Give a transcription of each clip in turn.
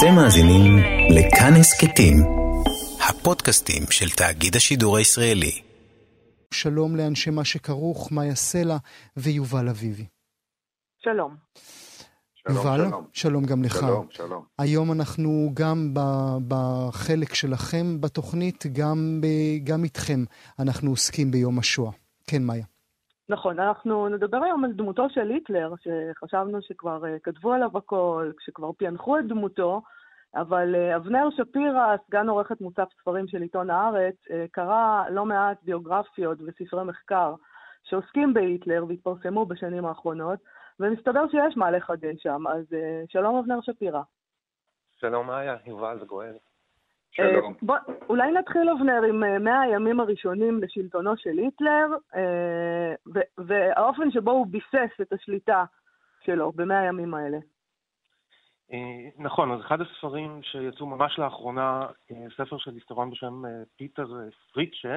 אתם מאזינים לכאן הסכתים, הפודקאסטים של תאגיד השידור הישראלי. שלום לאנשי מה שכרוך, מאיה סלע ויובל אביבי. שלום. יובל, שלום. שלום גם לך. שלום, שלום. היום אנחנו גם בחלק שלכם בתוכנית, גם, גם איתכם אנחנו עוסקים ביום השואה. כן, מאיה. נכון, אנחנו נדבר היום על דמותו של היטלר, שחשבנו שכבר אה, כתבו עליו הכל, שכבר פענחו את דמותו, אבל אה, אבנר שפירא, סגן עורכת מוצב ספרים של עיתון הארץ, אה, קרא לא מעט ביוגרפיות וספרי מחקר שעוסקים בהיטלר והתפרסמו בשנים האחרונות, ומסתבר שיש מה לחדש שם, אז שלום אבנר שפירא. שלום מאיה, יובל וגואל. שלום. אה, בוא, אולי נתחיל, אבנר, עם אה, 100 הימים הראשונים לשלטונו של היטלר, אה, ו- והאופן שבו הוא ביסס את השליטה שלו במאה הימים האלה. אה, נכון, אז אחד הספרים שיצאו ממש לאחרונה, אה, ספר של היסטוריון בשם אה, פיטר אה, פריטשה,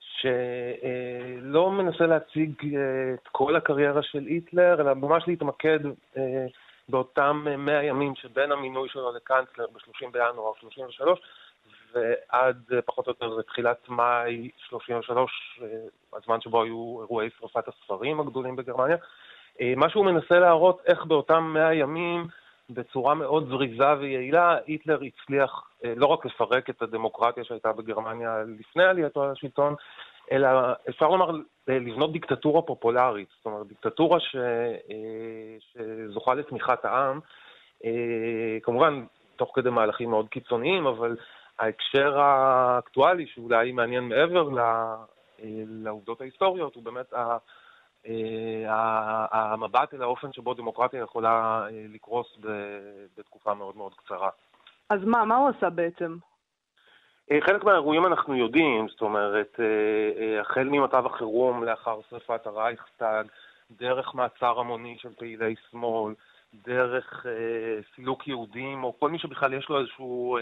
שלא מנסה להציג אה, את כל הקריירה של היטלר, אלא ממש להתמקד אה, באותם אה, 100 ימים שבין המינוי שלו לקאנצלר ב-30 בינואר 33 ועד אה, פחות או יותר תחילת מאי 33, אה, הזמן שבו היו אירועי שרפת הספרים הגדולים בגרמניה. אה, מה שהוא מנסה להראות איך באותם 100 ימים, בצורה מאוד זריזה ויעילה, היטלר הצליח לא רק לפרק את הדמוקרטיה שהייתה בגרמניה לפני עלייתו לשלטון, אלא אפשר לומר לבנות דיקטטורה פופולרית, זאת אומרת דיקטטורה ש, שזוכה לתמיכת העם, כמובן תוך כדי מהלכים מאוד קיצוניים, אבל ההקשר האקטואלי שאולי מעניין מעבר אה, לעובדות ההיסטוריות הוא באמת ה- אה, ה- המבט אל האופן שבו דמוקרטיה יכולה אה, לקרוס בתקופה מאוד מאוד קצרה. אז מה, מה הוא עשה בעצם? חלק מהאירועים אנחנו יודעים, זאת אומרת, החל ממצב החירום לאחר שרפת הרייכסטאג, דרך מעצר המוני של פעילי שמאל, דרך סילוק יהודים, או כל מי שבכלל יש לו איזשהו,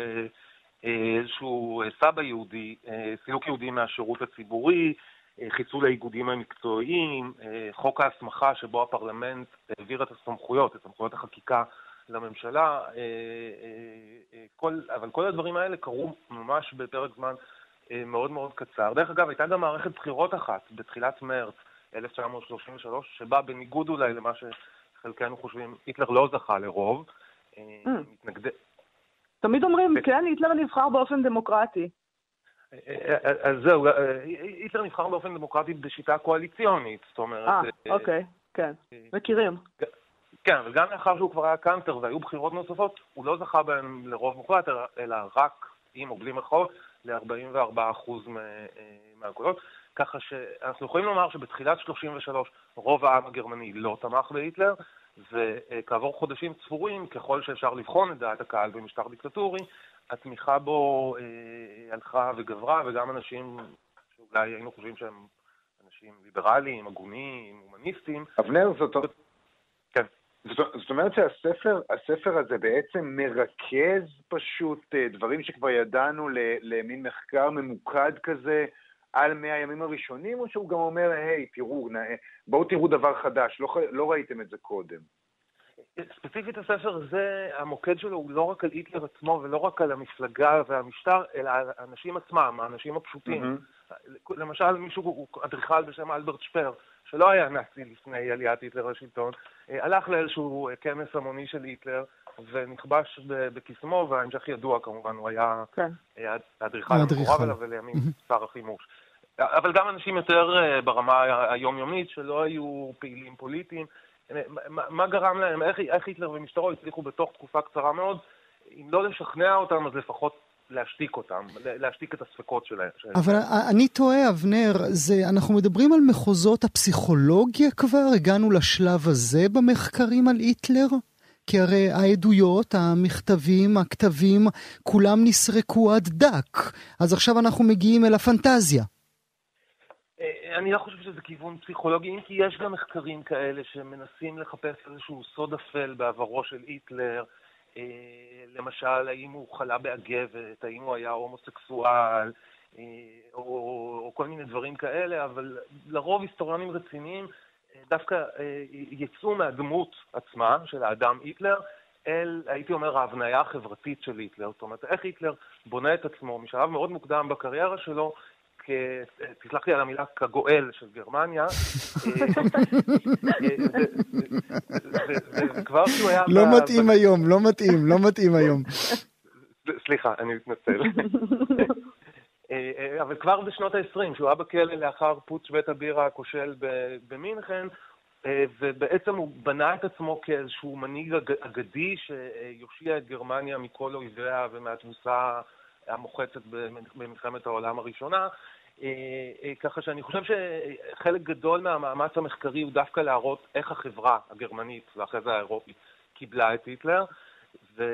איזשהו אה, סבא יהודי, אה, סילוק יהודים מהשירות הציבורי, אה, חיסול האיגודים המקצועיים, אה, חוק ההסמכה שבו הפרלמנט העביר את הסמכויות, את סמכויות החקיקה לממשלה, אה, אה, אה, כל, אבל כל הדברים האלה קרו ממש בפרק זמן אה, מאוד מאוד קצר. דרך אגב, הייתה גם מערכת בחירות אחת בתחילת מרץ 1933, שבה בניגוד אולי למה שחלקנו חושבים, היטלר לא זכה לרוב. אה, Mm. מתנגדי... תמיד אומרים, כן, היטלר נבחר באופן דמוקרטי. אז זהו, היטלר נבחר באופן דמוקרטי בשיטה קואליציונית, זאת אומרת... אה, אוקיי, כן, מכירים. כן, וגם לאחר שהוא כבר היה קאנטר והיו בחירות נוספות, הוא לא זכה בהם לרוב מוחלט, אלא- רק, עם או בלי מחאות, ל-44% מהקולות. ככה שאנחנו יכולים לומר שבתחילת 33 רוב העם הגרמני לא תמך בהיטלר, וכעבור חודשים ספורים, ככל שאפשר לבחון את דעת הקהל במשטר דיקטטורי, התמיכה בו אה, הלכה וגברה, וגם אנשים שאולי היינו חושבים שהם אנשים ליברליים, הגונים, הומניסטים, אבנר, זאת, כן. זאת, זאת אומרת שהספר הספר הזה בעצם מרכז פשוט אה, דברים שכבר ידענו למין מחקר ממוקד כזה על מאה הימים הראשונים, או שהוא גם אומר, היי, תראו, נ- בואו תראו דבר חדש, לא, לא ראיתם את זה קודם. ספציפית הספר הזה, המוקד שלו הוא לא רק על היטלר עצמו ולא רק על המפלגה והמשטר, אלא על האנשים עצמם, האנשים הפשוטים. מהמם. למשל, מישהו, הוא אדריכל בשם אלברט שפר, שלא היה נאצי לפני עליית היטלר לשלטון, אה, הלך לאיזשהו אה, כנס המוני של היטלר ונכבש בקסמו, וההמשך ידוע כמובן, הוא היה כן. אה, האדריכל האדריכל. המקורב אליו ולימים שר החימוש. אבל גם אנשים יותר אה, ברמה היומיומית שלא היו פעילים פוליטיים. מה, מה גרם להם, איך, איך היטלר ומשטרו הצליחו בתוך תקופה קצרה מאוד, אם לא לשכנע אותם, אז לפחות להשתיק אותם, להשתיק את הספקות. שלהם. אבל אני תוהה, אבנר, זה, אנחנו מדברים על מחוזות הפסיכולוגיה כבר? הגענו לשלב הזה במחקרים על היטלר? כי הרי העדויות, המכתבים, הכתבים, כולם נסרקו עד דק. אז עכשיו אנחנו מגיעים אל הפנטזיה. אה, אני לא חושב שזה כיוון פסיכולוגי, אם כי יש גם מחקרים כאלה שמנסים לחפש איזשהו סוד אפל בעברו של היטלר, אה, למשל, האם הוא חלה באגבת, האם הוא היה הומוסקסואל, אה, או, או כל מיני דברים כאלה, אבל לרוב היסטוריונים רציניים אה, דווקא אה, יצאו מהדמות עצמה של האדם היטלר, אל, הייתי אומר, ההבניה החברתית של היטלר. זאת אומרת, איך היטלר בונה את עצמו משלב מאוד מוקדם בקריירה שלו, כ... תסלח לי על המילה, כגואל של גרמניה. וכבר כשהוא היה... לא מתאים היום, לא מתאים, לא מתאים היום. סליחה, אני מתנצל. אבל כבר בשנות ה-20, כשהוא היה בכלא לאחר פוטש בית הבירה הכושל במינכן, אה, ובעצם הוא בנה את עצמו כאיזשהו מנהיג אגדי שיושיע את גרמניה מכל אויביה ומהתבוסה המוחצת במלחמת העולם הראשונה. אה, אה, ככה שאני חושב שחלק גדול מהמאמץ המחקרי הוא דווקא להראות איך החברה הגרמנית ואחרי זה האירופית קיבלה את היטלר. ו...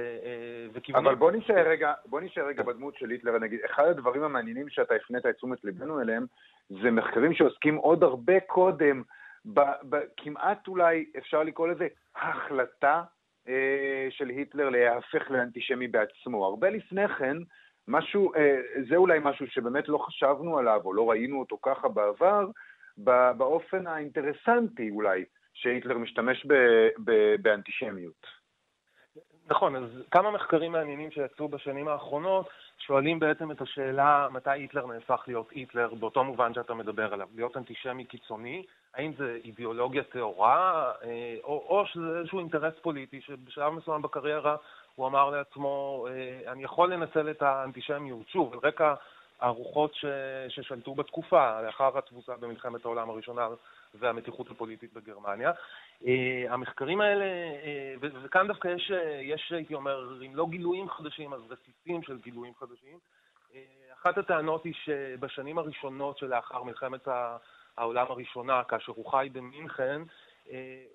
וכיוונים... אבל בוא נשאר רגע, בוא נשאר רגע בדמות של היטלר, נגיד, אחד הדברים המעניינים שאתה הפנית את תשומת ליבנו אליהם, זה מחקרים שעוסקים עוד הרבה קודם ב, ב, כמעט אולי אפשר לקרוא לזה החלטה אה, של היטלר להיהפך לאנטישמי בעצמו. הרבה לפני כן, משהו, אה, זה אולי משהו שבאמת לא חשבנו עליו, או לא ראינו אותו ככה בעבר, באופן האינטרסנטי אולי, שהיטלר משתמש באנטישמיות. נכון, אז כמה מחקרים מעניינים שיצאו בשנים האחרונות שואלים בעצם את השאלה מתי היטלר נהפך להיות היטלר באותו מובן שאתה מדבר עליו, להיות אנטישמי קיצוני, האם זה אידיאולוגיה טהורה אה, או, או שזה איזשהו אינטרס פוליטי שבשלב מסוים בקריירה הוא אמר לעצמו, אה, אני יכול לנצל את האנטישמיות, שוב, על רקע הרוחות ש, ששלטו בתקופה, לאחר התבוסה במלחמת העולם הראשונה והמתיחות הפוליטית בגרמניה. Uh, המחקרים האלה, uh, וכאן דווקא יש, יש, הייתי אומר, אם לא גילויים חדשים, אז רסיסים של גילויים חדשים. אחת הטענות היא שבשנים הראשונות שלאחר מלחמת העולם הראשונה, כאשר הוא חי במינכן,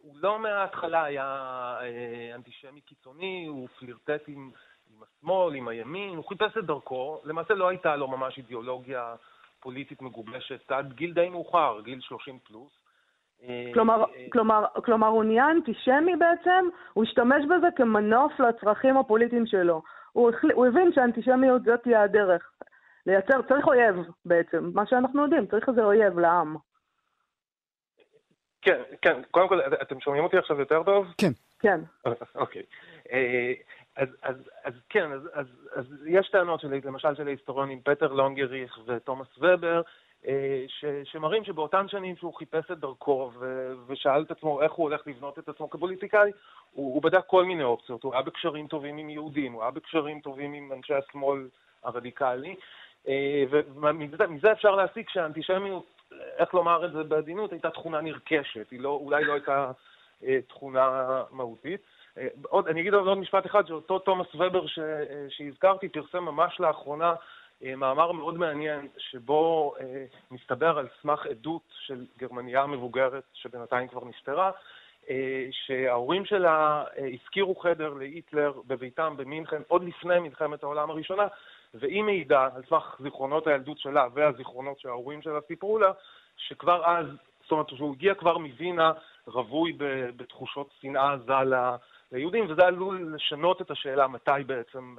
הוא לא מההתחלה היה uh, אנטישמי קיצוני, הוא פלירטט עם, עם השמאל, עם הימין, הוא חיפש את דרכו, למעשה לא הייתה לו ממש אידיאולוגיה פוליטית מגובשת עד גיל די מאוחר, גיל 30 פלוס. כלומר, כלומר, כלומר, הוא נהיה אנטישמי בעצם, הוא השתמש בזה כמנוף לצרכים הפוליטיים שלו. הוא, הוא הבין שאנטישמיות זאת תהיה הדרך. לייצר, צריך אויב בעצם, מה שאנחנו יודעים, צריך איזה אויב לעם. כן, כן, קודם כל, אתם שומעים אותי עכשיו יותר טוב? כן. כן. אוקיי. אה, אז, אז, אז כן, אז, אז, אז יש טענות שלי, למשל של ההיסטוריונים פטר לונגריך ותומאס ובר, אה, ש, שמראים שבאותן שנים שהוא חיפש את דרכו ו, ושאל את עצמו איך הוא הולך לבנות את עצמו כפוליטיקאי, הוא, הוא בדק כל מיני אופציות, הוא היה בקשרים טובים עם יהודים, הוא היה בקשרים טובים עם אנשי השמאל הרדיקלי, אה, ומזה אפשר להסיק שהאנטישמיות, איך לומר את זה בעדינות, הייתה תכונה נרכשת, היא לא, אולי לא הייתה אה, תכונה מהותית. עוד, אני אגיד עוד משפט אחד, שאותו תומאס ובר ש, שהזכרתי פרסם ממש לאחרונה אה, מאמר מאוד מעניין, שבו אה, מסתבר על סמך עדות של גרמניה מבוגרת, שבינתיים כבר נפטרה, אה, שההורים שלה השכירו חדר להיטלר בביתם במינכן עוד לפני מלחמת העולם הראשונה, והיא מעידה, על סמך זיכרונות הילדות שלה והזיכרונות שההורים שלה סיפרו לה, שכבר אז, זאת אומרת, שהוא הגיע כבר מווינה רווי בתחושות שנאה עזה ליהודים, וזה עלול לשנות את השאלה מתי בעצם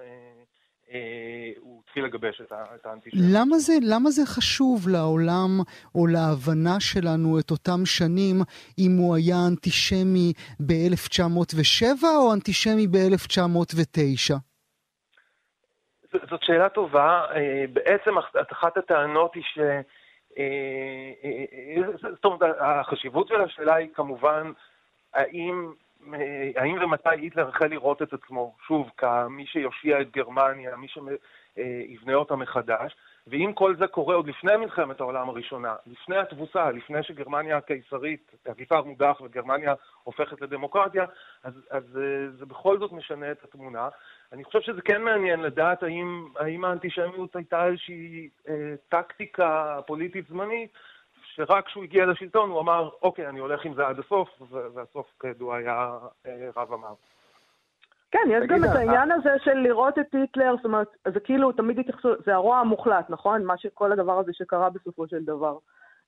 אה, הוא התחיל לגבש את האנטישמיות. למה זה, למה זה חשוב לעולם או להבנה שלנו את אותם שנים, אם הוא היה אנטישמי ב-1907 או אנטישמי ב-1909? זאת שאלה טובה. אה, בעצם אחת הטענות היא ש... אה, זאת אומרת, החשיבות של השאלה היא כמובן האם האם ומתי היטלר החל לראות את עצמו, שוב, כמי שיושיע את גרמניה, מי שיבנה אותה מחדש, ואם כל זה קורה עוד לפני מלחמת העולם הראשונה, לפני התבוסה, לפני שגרמניה הקיסרית, הקיסר מודח וגרמניה הופכת לדמוקרטיה, אז, אז אה, זה בכל זאת משנה את התמונה. אני חושב שזה כן מעניין לדעת האם, האם האנטישמיות הייתה איזושהי אה, טקטיקה פוליטית זמנית, שרק כשהוא הגיע לשלטון הוא אמר, אוקיי, אני הולך עם זה עד הסוף, והסוף כידוע היה אה, רב אמר. כן, יש גם את אה, העניין הזה של לראות את היטלר, זאת אומרת, זה כאילו תמיד התייחסו, זה הרוע המוחלט, נכון? מה שכל הדבר הזה שקרה בסופו של דבר.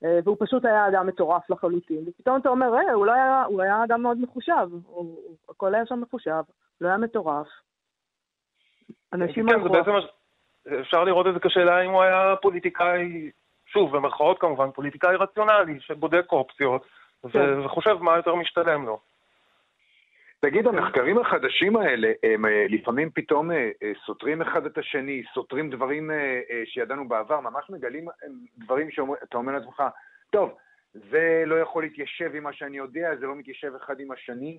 אה, והוא פשוט היה אדם מטורף לחלוטין. ופתאום אתה אומר, אה, הוא, לא היה, הוא היה אדם מאוד מחושב, הוא, הכל היה שם מחושב, לא היה מטורף. אנשים כן, זה בעצם, אפשר לראות את זה כשאלה אם הוא היה פוליטיקאי שוב, במרכאות כמובן, פוליטיקאי רציונלי שבודק אופציות כן. וחושב מה יותר משתלם לו. תגיד, המחקרים החדשים האלה, הם אה, לפעמים פתאום אה, אה, סותרים אחד את השני, סותרים דברים שידענו בעבר, ממש מגלים דברים שאתה אומר לעצמך, טוב, זה לא יכול להתיישב עם מה שאני יודע, זה לא מתיישב אחד עם השני.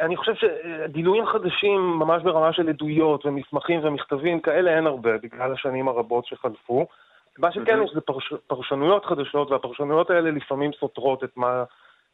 אני חושב שגילויים חדשים, ממש ברמה של עדויות ומסמכים ומכתבים, כאלה אין הרבה בגלל השנים הרבות שחלפו. מה שכן יש זה פרש, פרשנויות חדשות, והפרשנויות האלה לפעמים סותרות את מה,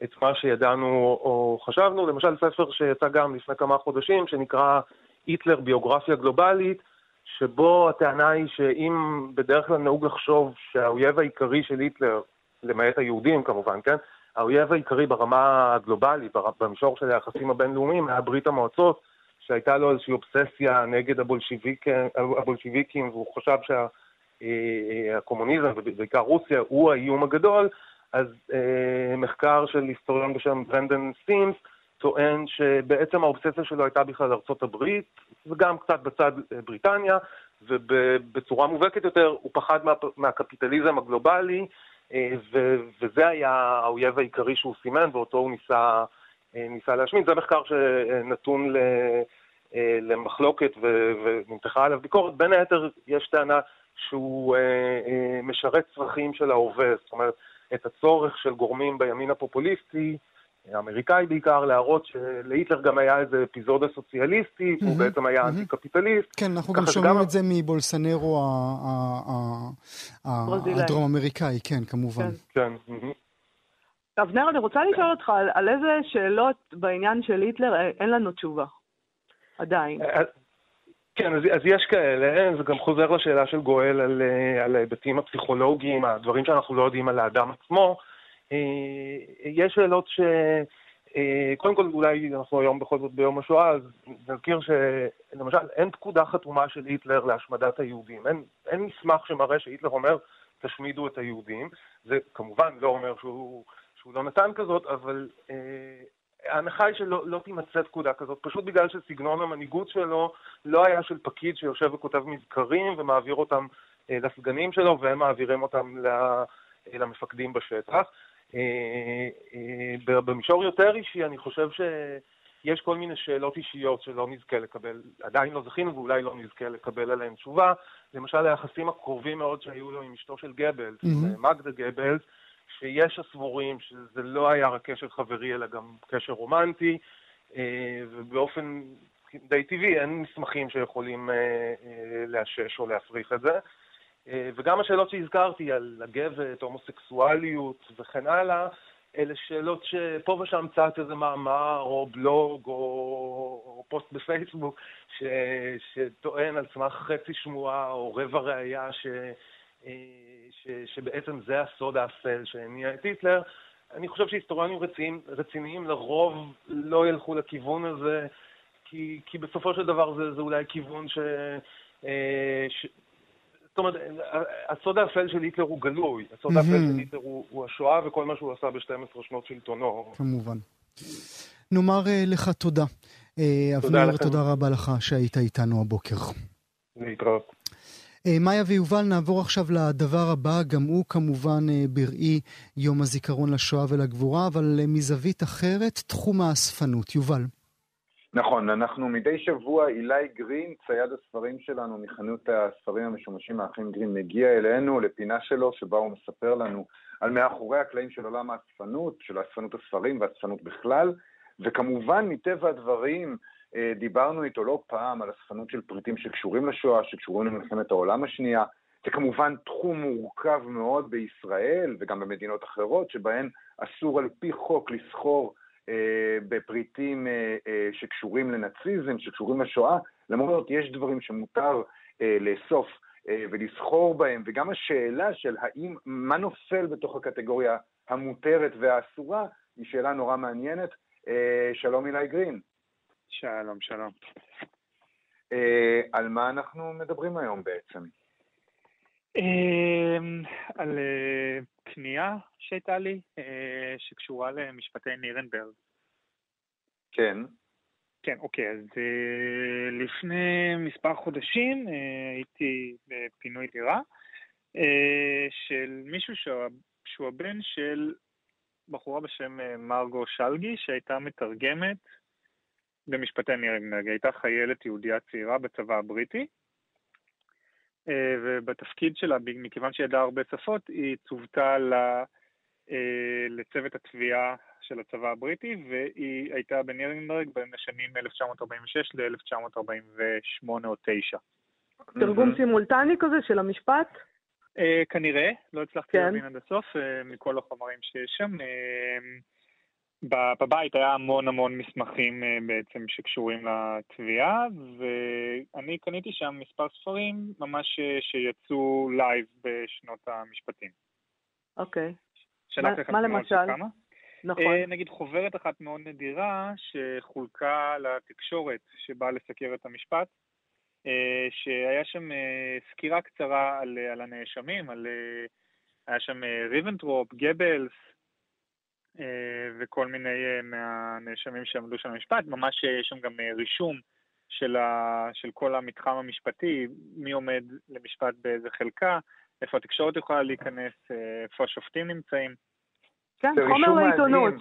את מה שידענו או חשבנו. למשל, ספר שיצא גם לפני כמה חודשים, שנקרא היטלר ביוגרפיה גלובלית, שבו הטענה היא שאם בדרך כלל נהוג לחשוב שהאויב העיקרי של היטלר, למעט היהודים כמובן, כן? האויב העיקרי ברמה הגלובלית, במישור של היחסים הבינלאומיים, היה ברית המועצות, שהייתה לו איזושהי אובססיה נגד הבולשיביקים, הבולשיביקים והוא חשב שהקומוניזם, ובעיקר רוסיה, הוא האיום הגדול, אז אה, מחקר של היסטוריון בשם ברנדן סימס טוען שבעצם האובססיה שלו הייתה בכלל ארצות הברית, וגם קצת בצד אה, בריטניה, ובצורה מובהקת יותר הוא פחד מה, מהקפיטליזם הגלובלי, אה, ו, וזה היה האויב העיקרי שהוא סימן, ואותו הוא ניסה, אה, ניסה להשמיד. זה מחקר שנתון ל... אה, למחלוקת ונמתחה עליו ביקורת. בין היתר יש טענה שהוא משרת צרכים של ההווה, זאת אומרת, את הצורך של גורמים בימין הפופוליסטי, האמריקאי בעיקר, להראות שלהיטלר גם היה איזה אפיזודה סוציאליסטית, הוא בעצם היה אנטי-קפיטליסט. כן, אנחנו גם שומעים את זה מבולסנרו הדרום-אמריקאי, כן, כמובן. כן. אבנר, אני רוצה לשאול אותך על איזה שאלות בעניין של היטלר אין לנו תשובה, עדיין. כן, אז, אז יש כאלה, זה גם חוזר לשאלה של גואל על, אה, על ההיבטים הפסיכולוגיים, הדברים שאנחנו לא יודעים על האדם עצמו. אה, יש שאלות ש... אה, קודם כל, אולי אנחנו היום בכל זאת ביום השואה, אז נזכיר שלמשל אין פקודה חתומה של היטלר להשמדת היהודים. אין, אין מסמך שמראה שהיטלר אומר, תשמידו את היהודים. זה כמובן לא אומר שהוא, שהוא לא נתן כזאת, אבל אה, ההנחה היא שלא לא תימצא פקודה כזאת, פשוט בגלל שסגנון המנהיגות שלו לא היה של פקיד שיושב וכותב מזכרים ומעביר אותם אה, לסגנים שלו והם מעבירים אותם ל, אה, למפקדים בשטח. אה, אה, במישור יותר אישי אני חושב שיש כל מיני שאלות אישיות שלא נזכה לקבל, עדיין לא זכינו ואולי לא נזכה לקבל עליהן תשובה. למשל היחסים הקרובים מאוד שהיו לו עם אשתו של גבלס, mm-hmm. מגדה גבלס, שיש הסבורים שזה לא היה רק קשר חברי אלא גם קשר רומנטי, אה, ובאופן די טבעי אין מסמכים שיכולים אה, אה, לאשש או להפריך את זה. וגם השאלות שהזכרתי על הגבת, הומוסקסואליות וכן הלאה, אלה שאלות שפה ושם צץ איזה מאמר או בלוג או, או פוסט בפייסבוק ש, שטוען על סמך חצי שמועה או רבע ראייה ש... ש, שבעצם זה הסוד האפל שהניע את היטלר. אני חושב שהיסטוריונים רציניים, רציניים לרוב לא ילכו לכיוון הזה, כי, כי בסופו של דבר זה, זה אולי כיוון ש... אה, ש... זאת אומרת, הסוד האפל של היטלר הוא גלוי. הסוד האפל של היטלר הוא, הוא השואה וכל מה שהוא עשה ב-12 שנות שלטונו. כמובן. נאמר אה, לך תודה. אה, אבנר, תודה רבה לך שהיית איתנו הבוקר. להתראות. אה, מאיה ויובל, נעבור עכשיו לדבר הבא, גם הוא כמובן אה, בראי יום הזיכרון לשואה ולגבורה, אבל אה, מזווית אחרת, תחום האספנות. יובל. נכון, אנחנו מדי שבוע, אילי גרין, צייד הספרים שלנו מחנות הספרים המשומשים האחים גרין, מגיע אלינו לפינה שלו, שבה הוא מספר לנו על מאחורי הקלעים של עולם האספנות, של אספנות הספרים ואספנות בכלל, וכמובן, מטבע הדברים, דיברנו איתו לא פעם על אספנות של פריטים שקשורים לשואה, שקשורים למלחמת העולם השנייה. זה כמובן תחום מורכב מאוד בישראל וגם במדינות אחרות, שבהן אסור על פי חוק לסחור אה, בפריטים אה, אה, שקשורים לנאציזם, שקשורים לשואה. למרות זאת, יש דברים שמותר אה, לאסוף אה, ולסחור בהם, וגם השאלה של האם, מה נופל בתוך הקטגוריה המותרת והאסורה, היא שאלה נורא מעניינת. אה, שלום אילי גרין. שלום, שלום. אה, על מה אנחנו מדברים היום בעצם? אה, על אה, פנייה שהייתה לי, שקשורה למשפטי נירנברג. כן. כן, אוקיי, אז לפני מספר חודשים הייתי בפינוי דירה של מישהו שהוא הבן של בחורה בשם אה, מרגו שלגי, שהייתה מתרגמת במשפטי נירנברג. היא הייתה חיילת יהודייה צעירה בצבא הבריטי, אה, ובתפקיד שלה, מכיוון שהיא ידעה הרבה שפות, היא צוותה אה, לצוות התביעה של הצבא הבריטי, והיא הייתה בנירנברג בין השנים 1946 ל-1948 או 9. תרגום סימולטני כזה של המשפט? אה, כנראה, לא הצלחתי כן. להבין עד הסוף מכל החומרים שיש שם. בבית היה המון המון מסמכים אה, בעצם שקשורים לתביעה, ואני קניתי שם מספר ספרים ממש אה, שיצאו live בשנות המשפטים. אוקיי. אוקיי. מה, מה למשל? כמה? נכון. אה, נגיד חוברת אחת מאוד נדירה שחולקה לתקשורת שבאה לסקר את המשפט. אה, שהיה שם אה, סקירה קצרה על, אה, על הנאשמים, על, היה שם ריבנטרופ, גבלס וכל מיני מהנאשמים שעמדו שם במשפט, ממש יש שם גם רישום של, ה, של כל המתחם המשפטי, מי עומד למשפט באיזה חלקה, איפה התקשורת יכולה להיכנס, איפה השופטים נמצאים. כן, חומר לעיתונות.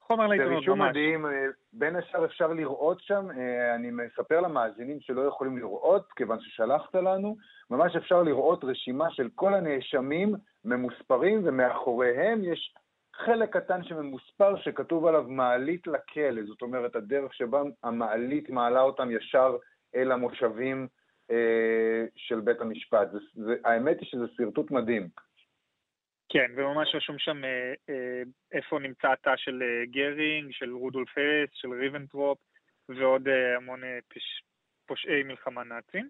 חומר לעיתונות, ממש. זה רישום מדהים, אה, בין השאר אפשר לראות שם, אה, אני מספר למאזינים שלא יכולים לראות, כיוון ששלחת לנו, ממש אפשר לראות רשימה של כל הנאשמים ממוספרים, ומאחוריהם יש חלק קטן שממוספר שכתוב עליו מעלית לכלא, זאת אומרת, הדרך שבה המעלית מעלה אותם ישר אל המושבים אה, של בית המשפט. זה, זה, האמת היא שזה שרטוט מדהים. כן, וממש רשום שם אה, אה, איפה נמצא התא של אה, גרינג, של רודולף הס, של ריבנטרופ, ועוד המון פש... פושעי מלחמה נאצים.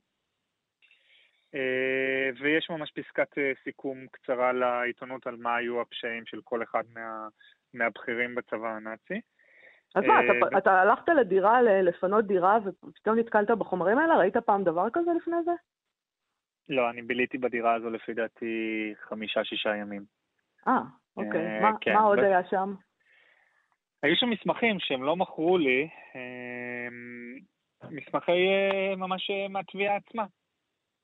ויש ממש פסקת סיכום קצרה לעיתונות על מה היו הפשעים של כל אחד מה... מהבכירים בצבא הנאצי. אז מה, אתה, אתה הלכת לדירה, לפנות דירה, ופתאום נתקלת בחומרים האלה? ראית פעם דבר כזה לפני זה? לא, אני ביליתי בדירה הזו לפי דעתי חמישה-שישה ימים. אה, אוקיי. אה, מה, כן, מה עוד ב... היה שם? היו שם מסמכים שהם לא מכרו לי, אה, מסמכי אה, ממש אה, מהתביעה עצמה.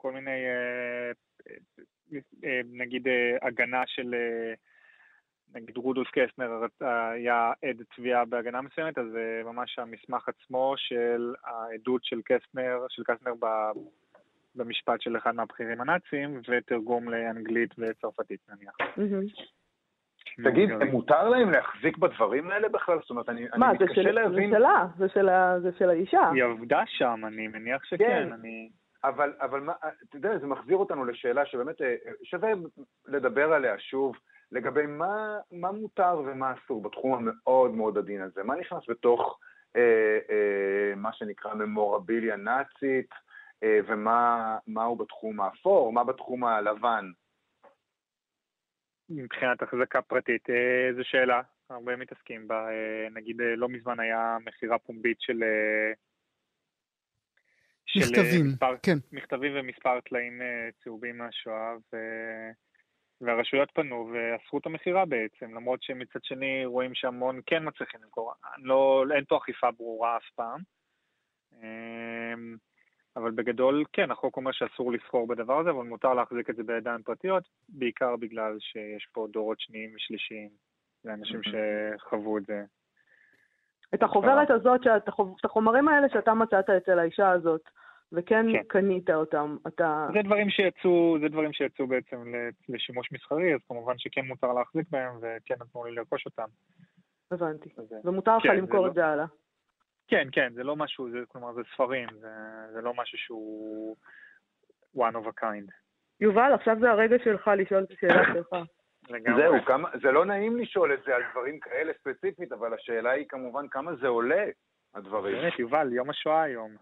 כל מיני, אה, אה, אה, נגיד, הגנה של... נגיד רודולף קסנר היה עד תביעה בהגנה מסוימת, אז זה ממש המסמך עצמו של העדות של קסנר, של קסנר במשפט של אחד מהבכירים הנאצים, ותרגום לאנגלית וצרפתית נניח. תגיד, מותר להם להחזיק בדברים האלה בכלל? זאת אומרת, אני, מה, מתקשה להבין... מה, זה שלה, זה של האישה. היא עבדה שם, אני מניח שכן, כן. אני... אבל, אבל אתה יודע, זה מחזיר אותנו לשאלה שבאמת אה, שווה לדבר עליה שוב, לגבי מה, מה מותר ומה אסור בתחום המאוד מאוד עדין הזה. מה נכנס בתוך אה, אה, מה שנקרא ממורביליה נאצית, אה, ומה הוא בתחום האפור, מה בתחום הלבן. מבחינת החזקה פרטית, אה, זו שאלה, הרבה מתעסקים בה. אה, נגיד, לא מזמן היה מכירה פומבית של... מכתבים, מספר, כן. מכתבים ומספר טלאים צהובים מהשואה, ו... והרשויות פנו ואסרו את המכירה בעצם, למרות שמצד שני רואים שהמון כן מצליחים למכור. לא, אין פה אכיפה ברורה אף פעם. אבל בגדול, כן, החוק אומר שאסור לסחור בדבר הזה, אבל מותר להחזיק את זה בידיים פרטיות, בעיקר בגלל שיש פה דורות שניים ושלישיים, לאנשים שחוו את זה. את החוברת הזאת, שאת, את החומרים האלה שאתה מצאת אצל האישה הזאת, וכן כן. קנית אותם, אתה... זה דברים שיצאו, זה דברים שיצאו בעצם לשימוש מסחרי, אז כמובן שכן מותר להחזיק בהם, וכן נתנו לי לרכוש אותם. הבנתי. ומותר לך כן, למכור לא- את זה הלאה. כן, כן, זה לא משהו, זה, כלומר, זה ספרים, זה, זה לא משהו שהוא one of a kind. יובל, עכשיו זה הרגע שלך לשאול את השאלה שלך. זהו, כמה, זה לא נעים לשאול את זה על דברים כאלה ספציפית, אבל השאלה היא כמובן כמה זה עולה, הדברים. באמת, יובל, יום השואה היום.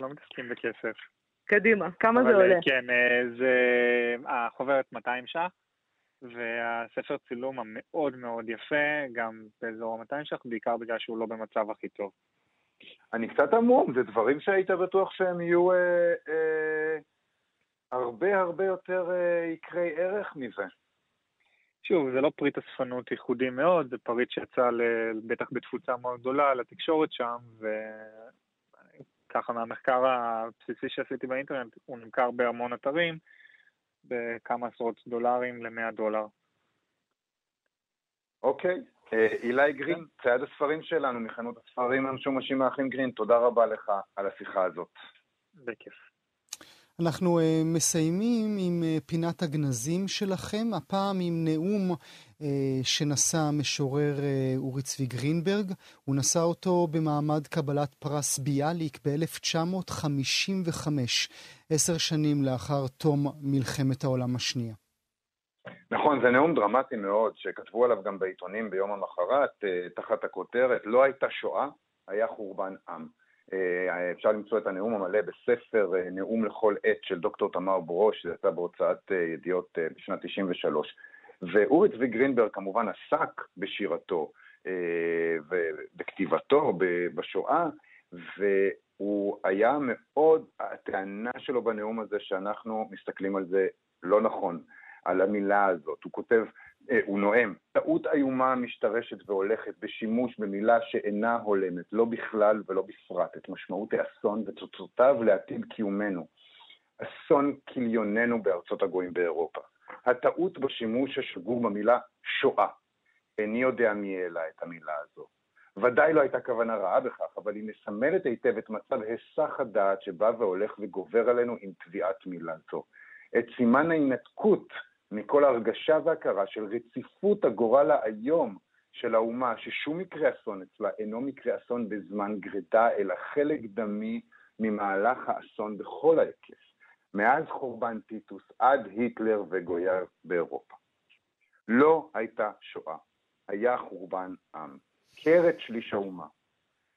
לא מתעסקים בכסף. קדימה, כמה זה עולה? כן, אה, זה החוברת 200 ש"ח, והספר צילום המאוד מאוד יפה, גם באזור ה-200 ש"ח, בעיקר בגלל שהוא לא במצב הכי טוב. אני קצת עמום, זה דברים שהיית בטוח שהם יהיו אה, אה, הרבה הרבה יותר אה, יקרי ערך מזה. שוב, זה לא פריט אספנות ייחודי מאוד, זה פריט שיצא בטח בתפוצה מאוד גדולה לתקשורת שם, וככה מהמחקר הבסיסי שעשיתי באינטרנט, הוא נמכר בהמון אתרים, בכמה עשרות דולרים ל-100 דולר. אוקיי. אה, אילי גרין, צייד הספרים שלנו, מחנות הספרים המשומשים מהאחים גרין, תודה רבה לך על השיחה הזאת. בכיף. אנחנו uh, מסיימים עם uh, פינת הגנזים שלכם, הפעם עם נאום uh, שנשא המשורר אורי צבי גרינברג. הוא נשא אותו במעמד קבלת פרס ביאליק ב-1955, עשר שנים לאחר תום מלחמת העולם השנייה. נכון, זה נאום דרמטי מאוד, שכתבו עליו גם בעיתונים ביום המחרת, תחת הכותרת, לא הייתה שואה, היה חורבן עם. אה, אפשר למצוא את הנאום המלא בספר אה, נאום לכל עת של דוקטור תמר ברוש, זה יצא בהוצאת אה, ידיעות בשנת 93. ואורי צבי גרינברג כמובן עסק בשירתו ובכתיבתו בשואה, והוא היה מאוד, הטענה שלו בנאום הזה שאנחנו מסתכלים על זה לא נכון, על המילה הזאת. הוא כותב, הוא נואם, טעות איומה משתרשת והולכת בשימוש במילה שאינה הולמת, לא בכלל ולא בפרט, את משמעות האסון ותוצאותיו לעתיד קיומנו. אסון כליוננו בארצות הגויים באירופה. הטעות בשימוש השגור במילה שואה. איני יודע מי העלה את המילה הזו. ודאי לא הייתה כוונה רעה בכך, אבל היא מסמלת היטב את מצב היסח הדעת שבא והולך וגובר עלינו עם תביעת מילה זו. את סימן ההינתקות מכל הרגשה והכרה של רציפות הגורל האיום של האומה, ששום מקרה אסון אצלה אינו מקרה אסון בזמן גרידה, אלא חלק דמי ממהלך האסון בכל ההיקף, מאז חורבן טיטוס עד היטלר וגויר באירופה. לא הייתה שואה, היה חורבן עם. קרת שליש האומה.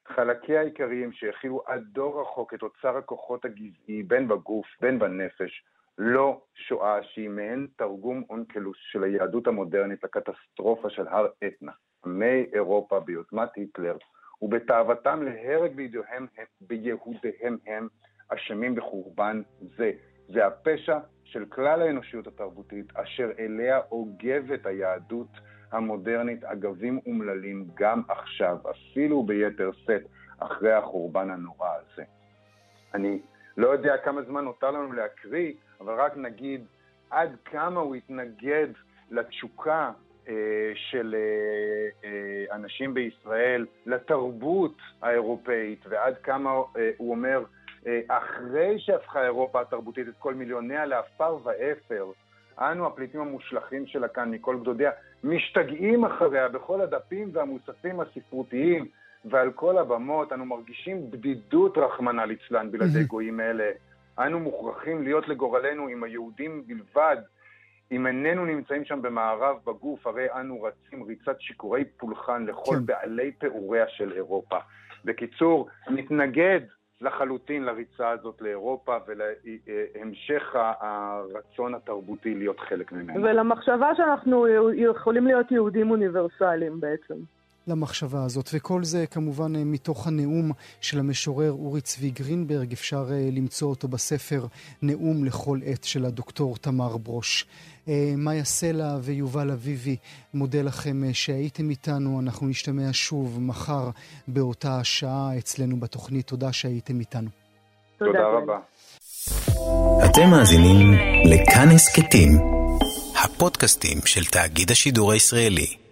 חלקיה העיקריים שהכילו עד דור רחוק את אוצר הכוחות הגזעי, בין בגוף, בין בנפש, לא שואה שהיא מעין תרגום אונקלוס של היהדות המודרנית לקטסטרופה של הר אתנה, עמי אירופה ביוזמת היטלר, ובתאוותם להרג בידיהם, ביהודיהם הם אשמים בחורבן זה. זה הפשע של כלל האנושיות התרבותית, אשר אליה אוגבת היהדות המודרנית אגבים אומללים גם עכשיו, אפילו ביתר שאת, אחרי החורבן הנורא הזה. אני לא יודע כמה זמן נותר לנו להקריא, אבל רק נגיד עד כמה הוא התנגד לתשוקה אה, של אה, אה, אנשים בישראל, לתרבות האירופאית, ועד כמה אה, הוא אומר, אה, אחרי שהפכה אירופה התרבותית את כל מיליוניה לעפר ואפר, אנו הפליטים המושלכים שלה כאן מכל גדודיה, משתגעים אחריה בכל הדפים והמוספים הספרותיים ועל כל הבמות, אנו מרגישים בדידות רחמנא ליצלן בלעדי גויים אלה. אנו מוכרחים להיות לגורלנו עם היהודים בלבד. אם איננו נמצאים שם במערב בגוף, הרי אנו רצים ריצת שיכורי פולחן לכל כן. בעלי פעוריה של אירופה. בקיצור, מתנגד לחלוטין לריצה הזאת לאירופה ולהמשך הרצון התרבותי להיות חלק ממנו. ולמחשבה שאנחנו יכולים להיות יהודים אוניברסליים בעצם. למחשבה הזאת. וכל זה כמובן אה, מתוך הנאום של המשורר אורי צבי גרינברג, אפשר אה, למצוא אותו בספר נאום לכל עת של הדוקטור תמר ברוש. אה, מאיה סלע ויובל אביבי, מודה לכם שהייתם איתנו. אנחנו נשתמע שוב מחר באותה השעה אצלנו בתוכנית. תודה שהייתם איתנו. תודה רבה. אתם מאזינים לכאן הסכתים, הפודקאסטים של תאגיד השידור הישראלי.